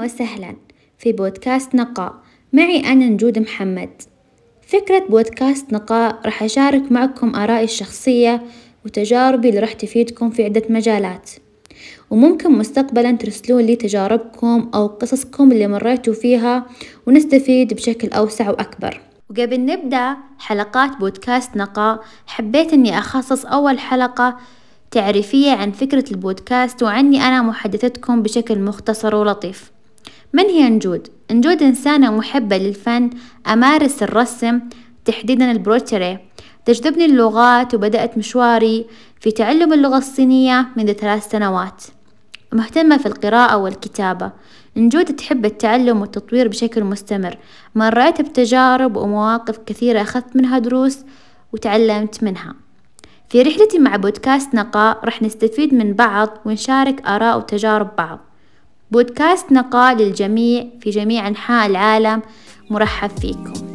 وسهلا. في بودكاست نقاء. معي أنا نجود محمد، فكرة بودكاست نقاء راح أشارك معكم آرائي الشخصية وتجاربي اللي راح تفيدكم في عدة مجالات، وممكن مستقبلا ترسلون لي تجاربكم أو قصصكم اللي مريتوا فيها ونستفيد بشكل أوسع وأكبر، وقبل نبدأ حلقات بودكاست نقاء حبيت إني أخصص أول حلقة تعريفية عن فكرة البودكاست وعني أنا محدثتكم بشكل مختصر ولطيف، من هي نجود؟ نجود إنسانة محبة للفن، أمارس الرسم تحديدا البروتشري، تجذبني اللغات وبدأت مشواري في تعلم اللغة الصينية منذ ثلاث سنوات، مهتمة في القراءة والكتابة، نجود تحب التعلم والتطوير بشكل مستمر، مريت بتجارب ومواقف كثيرة أخذت منها دروس وتعلمت منها، في رحلتي مع بودكاست نقاء راح نستفيد من بعض ونشارك آراء وتجارب بعض، بودكاست نقاء للجميع في جميع أنحاء العالم مرحب فيكم.